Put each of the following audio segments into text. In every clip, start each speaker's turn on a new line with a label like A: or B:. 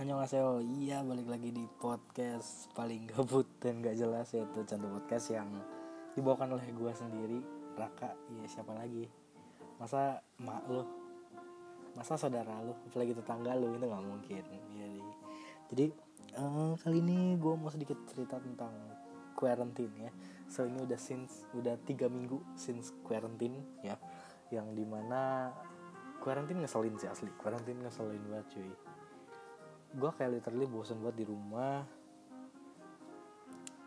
A: Annyeonghaseyo Iya balik lagi di podcast paling gabut dan gak jelas yaitu Cantu Podcast yang dibawakan oleh gue sendiri Raka, iya siapa lagi? Masa mak lu? Masa saudara lu, apalagi tetangga lu itu gak mungkin. Ya, Jadi uh, kali ini gue mau sedikit cerita tentang quarantine ya. So ini udah since, udah tiga minggu since quarantine ya. Yang di mana quarantine ngeselin sih asli. Quarantine ngeselin banget cuy gue kayak literally bosen banget di rumah.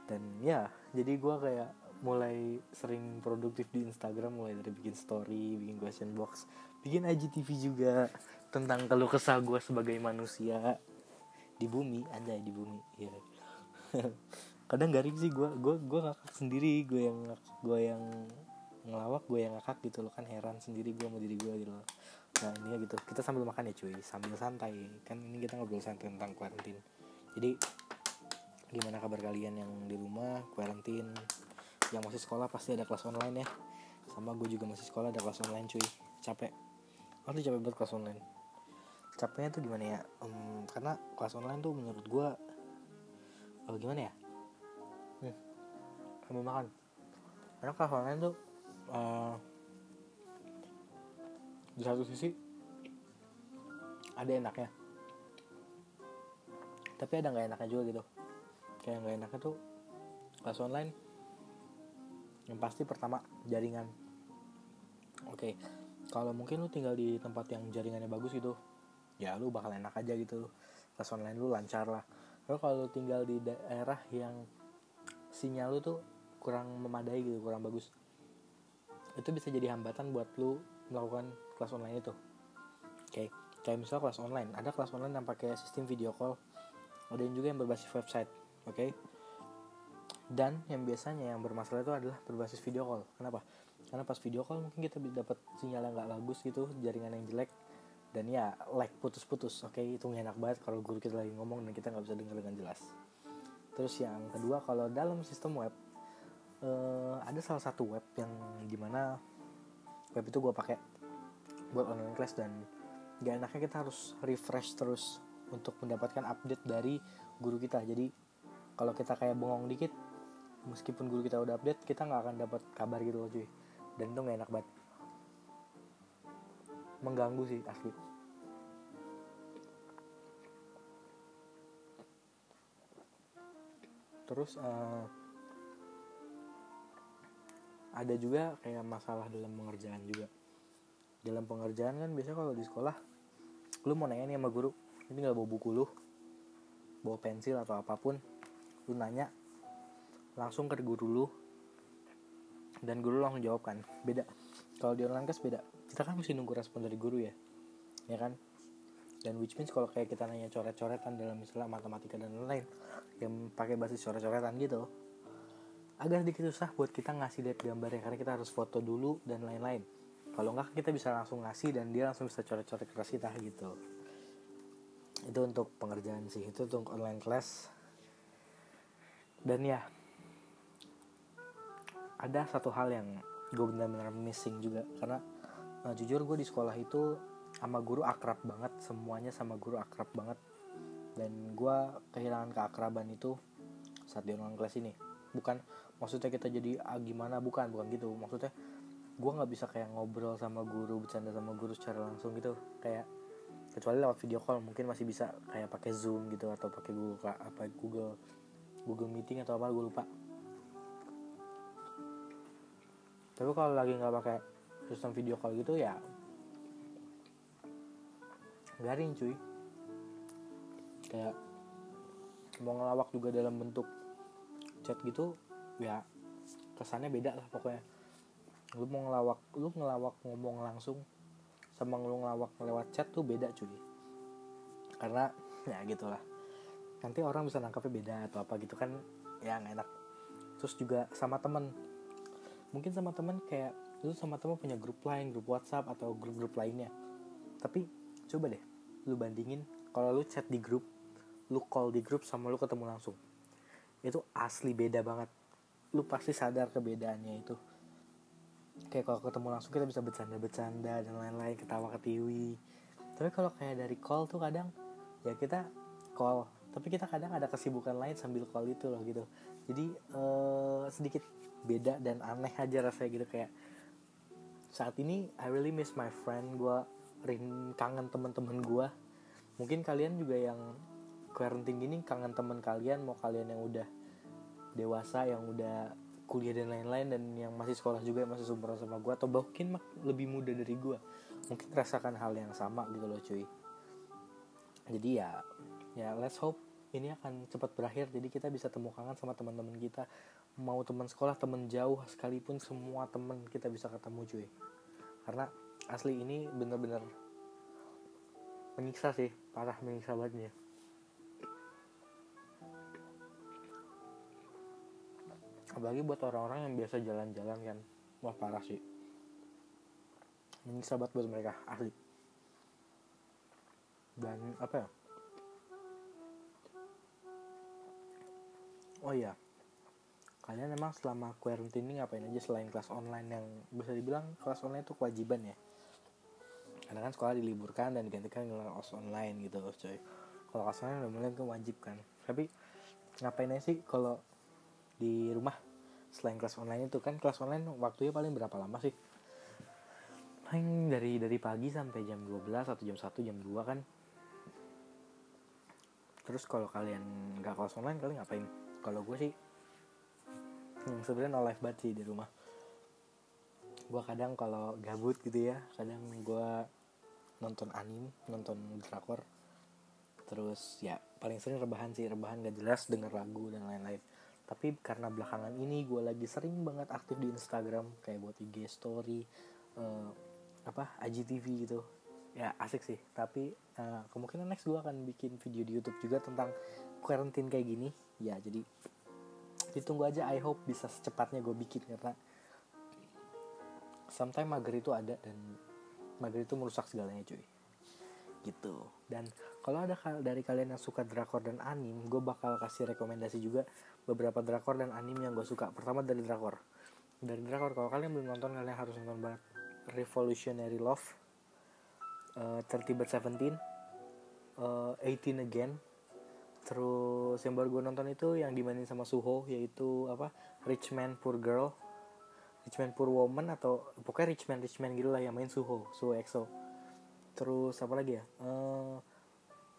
A: Dan ya jadi gue kayak mulai sering produktif di Instagram mulai dari bikin story bikin question box bikin IGTV juga tentang keluh kesah gue sebagai manusia di bumi aja di bumi ya kadang garing sih gue gue gue ngakak sendiri gue yang gue yang ngelawak gue yang ngakak gitu loh. Kan heran sendiri gue mau diri gue gitu loh. Nah ini ya gitu. Kita sambil makan ya cuy. Sambil santai. Kan ini kita ngobrol santai tentang kuarantin jadi gimana kabar kalian yang di rumah? Kuarantin yang masih sekolah pasti ada kelas online ya. Sama gue juga masih sekolah ada kelas online cuy. Capek. Aku capek banget kelas online. Capeknya tuh gimana ya? Um, karena kelas online tuh menurut gue oh, gimana ya? Hmm, sambil makan. Karena kelas online tuh uh, di satu sisi ada enaknya. Tapi ada nggak enaknya juga gitu. Kayak nggak enaknya tuh kelas online yang pasti pertama jaringan. Oke okay. kalau mungkin lu tinggal di tempat yang jaringannya bagus gitu ya lu bakal enak aja gitu. Kelas online lu lancar lah. Lalu kalau lu tinggal di daerah yang sinyal lu tuh kurang memadai gitu kurang bagus itu bisa jadi hambatan buat lu melakukan kelas online itu oke okay. kayak misal kelas online ada kelas online yang pakai sistem video call ada yang juga yang berbasis website oke okay? dan yang biasanya yang bermasalah itu adalah berbasis video call kenapa karena pas video call mungkin kita dapat sinyal yang nggak bagus gitu jaringan yang jelek dan ya like putus-putus oke okay? itu enak banget kalau guru kita lagi ngomong dan kita nggak bisa dengar dengan jelas terus yang kedua kalau dalam sistem web uh, ada salah satu web yang di mana web itu gue pakai buat online class dan gak enaknya kita harus refresh terus untuk mendapatkan update dari guru kita. Jadi kalau kita kayak bengong dikit meskipun guru kita udah update kita nggak akan dapat kabar gitu loh cuy. Dan itu gak enak banget. Mengganggu sih asli. Terus uh, ada juga kayak masalah dalam pengerjaan juga. Dalam pengerjaan kan biasanya kalau di sekolah lu mau nanya nih sama guru ini nggak bawa buku lu bawa pensil atau apa pun lu nanya langsung ke guru lu dan guru langsung jawab kan. Beda. Kalau di online beda. Kita kan mesti nunggu respon dari guru ya ya kan? Dan which means kalau kayak kita nanya coret-coretan dalam istilah matematika dan lain-lain yang pakai basis coret-coretan gitu agak sedikit susah buat kita ngasih lihat gambarnya karena kita harus foto dulu dan lain-lain. Kalau enggak kita bisa langsung ngasih dan dia langsung bisa coret-coret keras kita gitu. Itu untuk pengerjaan sih itu untuk online class. Dan ya ada satu hal yang gue benar-benar missing juga karena nah, jujur gue di sekolah itu sama guru akrab banget semuanya sama guru akrab banget. Dan gue kehilangan keakraban itu saat di online class ini. Bukan maksudnya kita jadi ah, gimana? Bukan bukan gitu. Maksudnya gue nggak bisa kayak ngobrol sama guru bercanda sama guru secara langsung gitu. Kayak kecuali lewat video call mungkin masih bisa kayak pakai zoom gitu atau pakai google apa google google meeting atau apa gue lupa. Tapi kalau lagi nggak pakai sistem video call gitu ya garing cuy. Kayak mau ngelawak juga dalam bentuk chat gitu ya kesannya beda lah pokoknya. Lu mau ngelawak lu ngelawak ngomong langsung sama lu ngelawak lewat chat tuh beda cuy. Karena ya gitulah. Nanti orang bisa nangkapnya beda atau apa gitu kan ya nggak enak. Terus juga sama temen. Mungkin sama temen kayak lu sama temen punya grup lain grup WhatsApp atau grup-grup lainnya. Tapi coba deh lu bandingin kalau lu chat di grup lu call di grup sama lu ketemu langsung. Itu asli beda banget lu pasti sadar kebedaannya itu. Kayak kalau ketemu langsung kita bisa bercanda-bercanda dan lain-lain ketawa ketiwi. Tapi kalau kayak dari call tuh kadang ya kita call. Tapi kita kadang ada kesibukan lain sambil call itu loh gitu. Jadi uh, sedikit beda dan aneh aja rasanya gitu. Kayak saat ini I really miss my friend gue rin kangen teman-teman gue mungkin kalian juga yang quarantine gini kangen teman kalian mau kalian yang udah dewasa yang udah kuliah dan lain-lain dan yang masih sekolah juga yang masih sumber sama gue atau mungkin lebih muda dari gue mungkin rasakan hal yang sama gitu loh cuy. Jadi ya ya let's hope ini akan cepat berakhir. Jadi kita bisa temu kangen sama teman-teman kita. Mau teman sekolah teman jauh sekalipun semua teman kita bisa ketemu cuy. Karena asli ini bener-bener menyiksa sih parah menyiksa banget apalagi buat orang-orang yang biasa jalan-jalan kan. Wah parah sih. Menyiksa banget buat mereka asli dan apa ya? Oh iya. Kalian emang selama quarantine ini ngapain aja selain kelas online yang bisa dibilang kelas online itu kewajiban ya? Karena kan sekolah diliburkan dan digantikan dengan kelas online gitu coy. Kalau kelas online udah mulai wajib kan. Tapi ngapain aja sih kalau di rumah. Selain kelas online itu kan kelas online waktunya paling berapa lama sih? Paling dari dari pagi sampai jam 12 atau jam 1 jam 2 kan. Terus kalau kalian nggak kelas online kalian ngapain? Kalau gue sih hmm, sebenarnya no life banget sih di rumah. Gue kadang kalau gabut gitu ya kadang gue nonton anime nonton drakor. Terus ya paling sering rebahan sih rebahan gak jelas denger lagu dan lain-lain tapi karena belakangan ini gue lagi sering banget aktif di Instagram kayak buat IG story uh, apa IGTV gitu. Ya asik sih. Tapi uh, kemungkinan next gue akan bikin video di YouTube juga tentang quarantine kayak gini. Ya jadi ditunggu aja. I hope bisa secepatnya gue bikin karena sometimes mager itu ada dan mager itu merusak segalanya cuy gitu. Dan kalau ada dari kalian yang suka drakor dan anim gue bakal kasih rekomendasi juga beberapa drakor dan anim yang gue suka. Pertama dari drakor. Dari drakor kalau kalian belum nonton kalian harus nonton banget Revolutionary Love uh, 30 but 17 uh, 18 again. Terus yang baru gue nonton itu yang dimainin sama Suho yaitu apa? Rich Man Poor Girl. Rich Man Poor Woman atau pokoknya Rich Man Rich Man gitu lah yang main Suho Suho EXO terus apa lagi ya? Uh,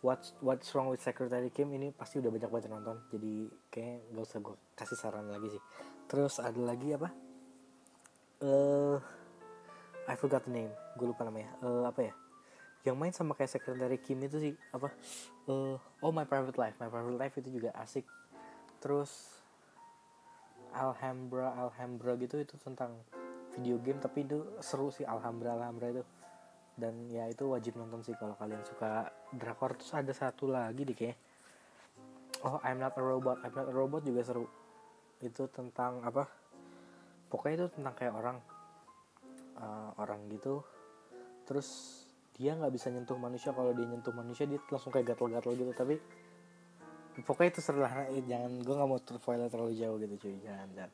A: What's What's Wrong with Secretary Kim? Ini pasti udah banyak banget nonton jadi kayak gak usah gue kasih saran lagi sih. Terus ada lagi apa? Eh uh, I forgot the name. Gue lupa namanya. Uh, apa ya? Yang main sama kayak Secretary Kim itu sih apa? Uh, oh My Private Life. My Private Life itu juga asik. Terus Alhambra Alhambra gitu itu tentang video game tapi itu seru sih Alhambra Alhambra itu dan ya itu wajib nonton sih kalau kalian suka drakor. Terus ada satu lagi deh kayak oh I'm Not a Robot. I'm Not a Robot juga seru. Itu tentang apa? Pokoknya itu tentang kayak orang uh, orang gitu. Terus dia nggak bisa nyentuh manusia. Kalau dia nyentuh manusia dia langsung kayak gatel-gatel gitu. Tapi pokoknya itu seru lah. Eh, jangan gue nggak mau spoiler terlalu jauh gitu cuy. Jangan jangan.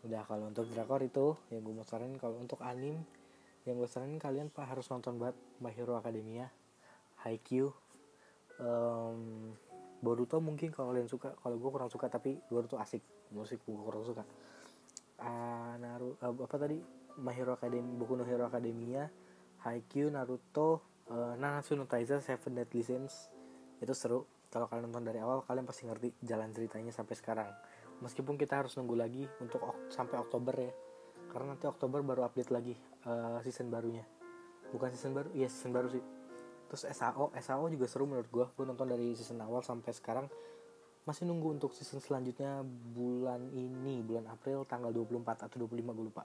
A: Udah kalau untuk drakor itu yang gue mau saranin kalau untuk anim yang gue saranin kalian pak harus nonton banget My Hero Academia Haikyuu. Um, Boruto mungkin kalau kalian suka. Kalau gue kurang suka tapi Boruto asik. Musik gue kurang suka. Uh, Naruto uh, apa tadi? My Hero Academia buku no Hero Academia Haikyuu, Naruto, uh, Nanatsu no Taizai, Seven Deadly Sins. Itu seru. Kalau kalian nonton dari awal, kalian pasti ngerti jalan ceritanya sampai sekarang. Meskipun kita harus nunggu lagi untuk ok sampai Oktober ya, karena nanti Oktober baru update lagi uh, season barunya. Bukan season baru, iya season baru sih. Terus SAO, SAO juga seru menurut gue. Gue nonton dari season awal sampai sekarang. Masih nunggu untuk season selanjutnya bulan ini bulan April tanggal 24 atau 25 gue lupa.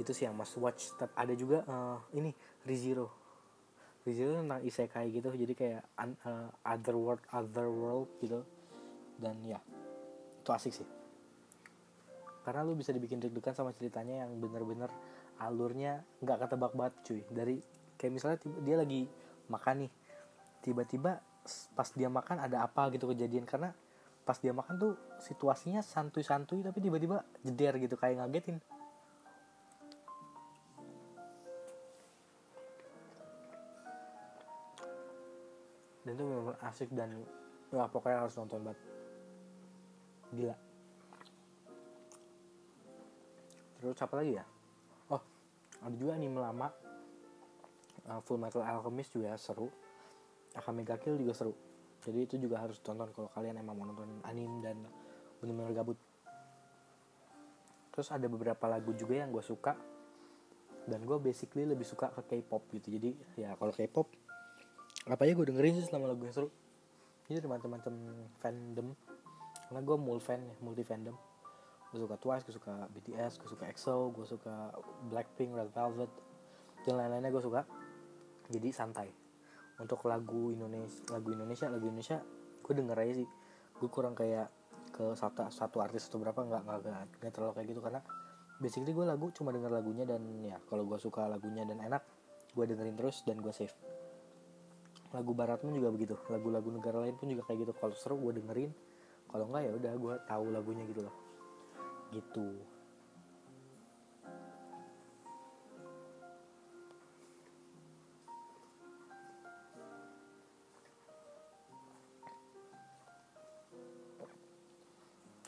A: Itu sih yang must watch. Tapi ada juga uh, ini Rizero Rizero tentang isekai gitu. Jadi kayak uh, other world other world gitu. Dan ya itu asik sih. Karena lu bisa dibikin deg-degan sama ceritanya yang bener-bener alurnya nggak ketebak banget cuy. Dari kayak misalnya dia lagi makan nih tiba-tiba pas dia makan ada apa gitu kejadian. Karena pas dia makan tuh situasinya santuy-santuy tapi tiba-tiba jeder gitu kayak ngagetin. Dan itu memang asik dan wah pokoknya harus nonton banget. Gila. Terus apa lagi ya ada juga anime lama. Uh, Full Metal Alchemist juga seru. Akame ga Kill juga seru. Jadi itu juga harus tonton kalau kalian emang mau nonton anime dan benar-benar gabut. Terus ada beberapa lagu juga yang gue suka. Dan gue basically lebih suka ke K-pop gitu. Jadi ya kalau K-pop apa ya gue dengerin sih selama lagu yang seru. Jadi teman-teman fandom. Karena gue multi fan ya multi fandom gue suka Twice gue suka BTS gue suka EXO gue suka Blackpink Red Velvet dan lain-lainnya gue suka. Jadi santai. Untuk lagu Indonesia lagu Indonesia lagu Indonesia gue denger aja sih. Gue kurang kayak ke satu satu artis atau berapa nggak nggak nggak terlalu kayak gitu. Karena basically gue lagu cuma denger lagunya dan ya kalau gue suka lagunya dan enak gue dengerin terus dan gue save. Lagu barat pun juga begitu. Lagu-lagu negara lain pun juga kayak gitu. Kalau seru gue dengerin. Kalau enggak ya udah gue tahu lagunya gitu loh gitu.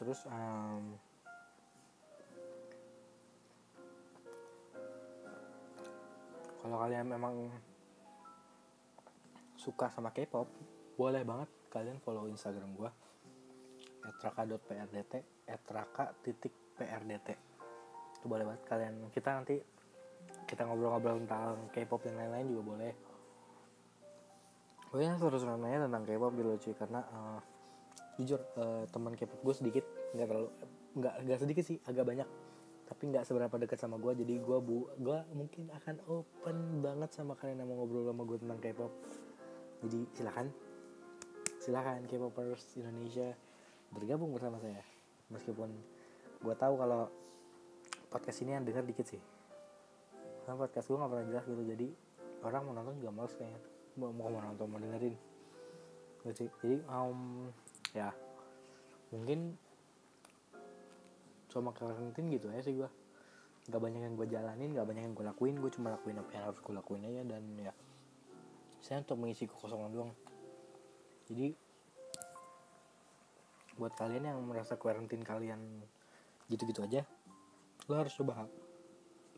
A: Terus um, kalau kalian memang suka sama K-pop boleh banget kalian follow Instagram gue etraka.prdt etraka titik prdt itu boleh banget kalian kita nanti kita ngobrol-ngobrol tentang K-pop dan lain-lain juga boleh. Gue terus nanya tentang K-pop gitu cuy karena uh, jujur uh, teman K-pop gue sedikit nggak terlalu nggak nggak sedikit sih agak banyak. Tapi nggak seberapa dekat sama gue jadi gue bu gue mungkin akan open banget sama kalian yang mau ngobrol sama gue tentang K-pop. Jadi silakan silakan K-popers Indonesia bergabung bersama saya. Meskipun gue tahu kalau podcast ini yang dengar dikit sih. Karena podcast gue nggak pernah jelas gitu jadi orang mau nonton juga males kayaknya. Mau mau nonton mau dengerin. Gitu jadi um, ya mungkin cuma karantin gitu ya sih gue nggak banyak yang gue jalanin nggak banyak yang gue lakuin. Gue cuma lakuin apa yang harus gue lakuin aja dan ya saya untuk mengisi kekosongan doang. Jadi buat kalian yang merasa karantin kalian gitu-gitu aja lo harus coba hal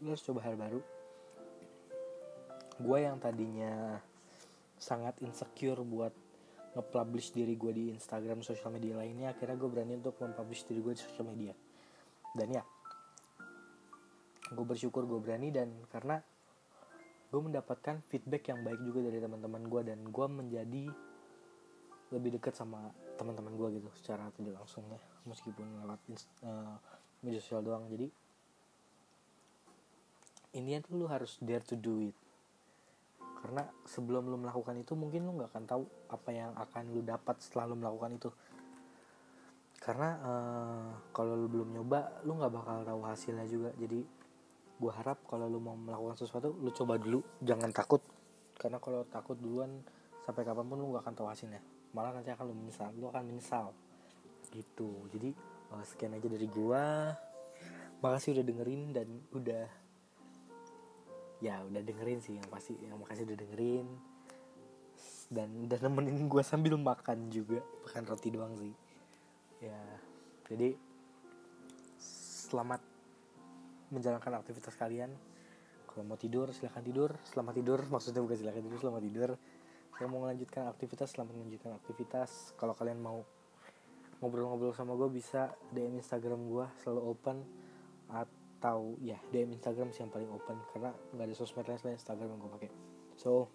A: lo harus coba hal baru. Gue yang tadinya sangat insecure buat nge-publish diri gue di Instagram sosial media lainnya akhirnya gue berani untuk mempublish diri gue di sosial media. Dan ya gue bersyukur gue berani dan karena gue mendapatkan feedback yang baik juga dari teman-teman gue dan gue menjadi lebih dekat sama teman-teman gue gitu secara tidak langsung ya meskipun lewat uh, media sosial doang. Jadi intinya tuh lu harus dare to do it. Karena sebelum lu melakukan itu mungkin lu nggak akan tahu apa yang akan lu dapat setelah lu melakukan itu. Karena uh, kalau lu belum nyoba lu nggak bakal tahu hasilnya juga. Jadi gue harap kalau lu mau melakukan sesuatu lu coba dulu. Jangan takut. Karena kalau takut duluan sampai kapan pun lu nggak akan tahu hasilnya malah nanti akan lu menyesal lu akan menyesal. Gitu. Jadi uh, sekian aja dari gue makasih udah dengerin dan udah ya udah dengerin sih. Yang pasti yang makasih udah dengerin. Dan udah nemenin gue sambil makan juga. Bukan roti doang sih. Ya jadi selamat menjalankan aktivitas kalian. Kalau mau tidur silahkan tidur. Selamat tidur. Maksudnya bukan silahkan tidur selamat tidur saya mau melanjutkan aktivitas selamat melanjutkan aktivitas. Kalau kalian mau ngobrol-ngobrol sama gue bisa DM Instagram gue selalu open. Atau ya DM Instagram sih yang paling open karena nggak ada sosmed lain selain Instagram yang gue pakai. So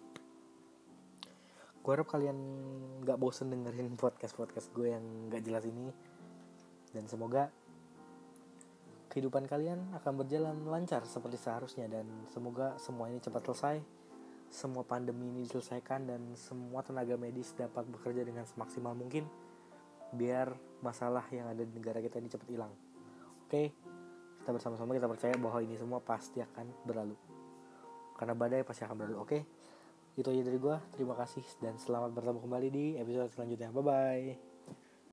A: gue harap kalian nggak bosen dengerin podcast podcast gue yang nggak jelas ini. Dan semoga kehidupan kalian akan berjalan lancar seperti seharusnya. Dan semoga semua ini cepat selesai semua pandemi ini diselesaikan dan semua tenaga medis dapat bekerja dengan semaksimal mungkin biar masalah yang ada di negara kita ini cepat hilang. Oke? Kita bersama-sama kita percaya bahwa ini semua pasti akan berlalu. Karena badai pasti akan berlalu oke? Itu aja dari gue terima kasih dan selamat bertemu kembali di episode selanjutnya. Bye bye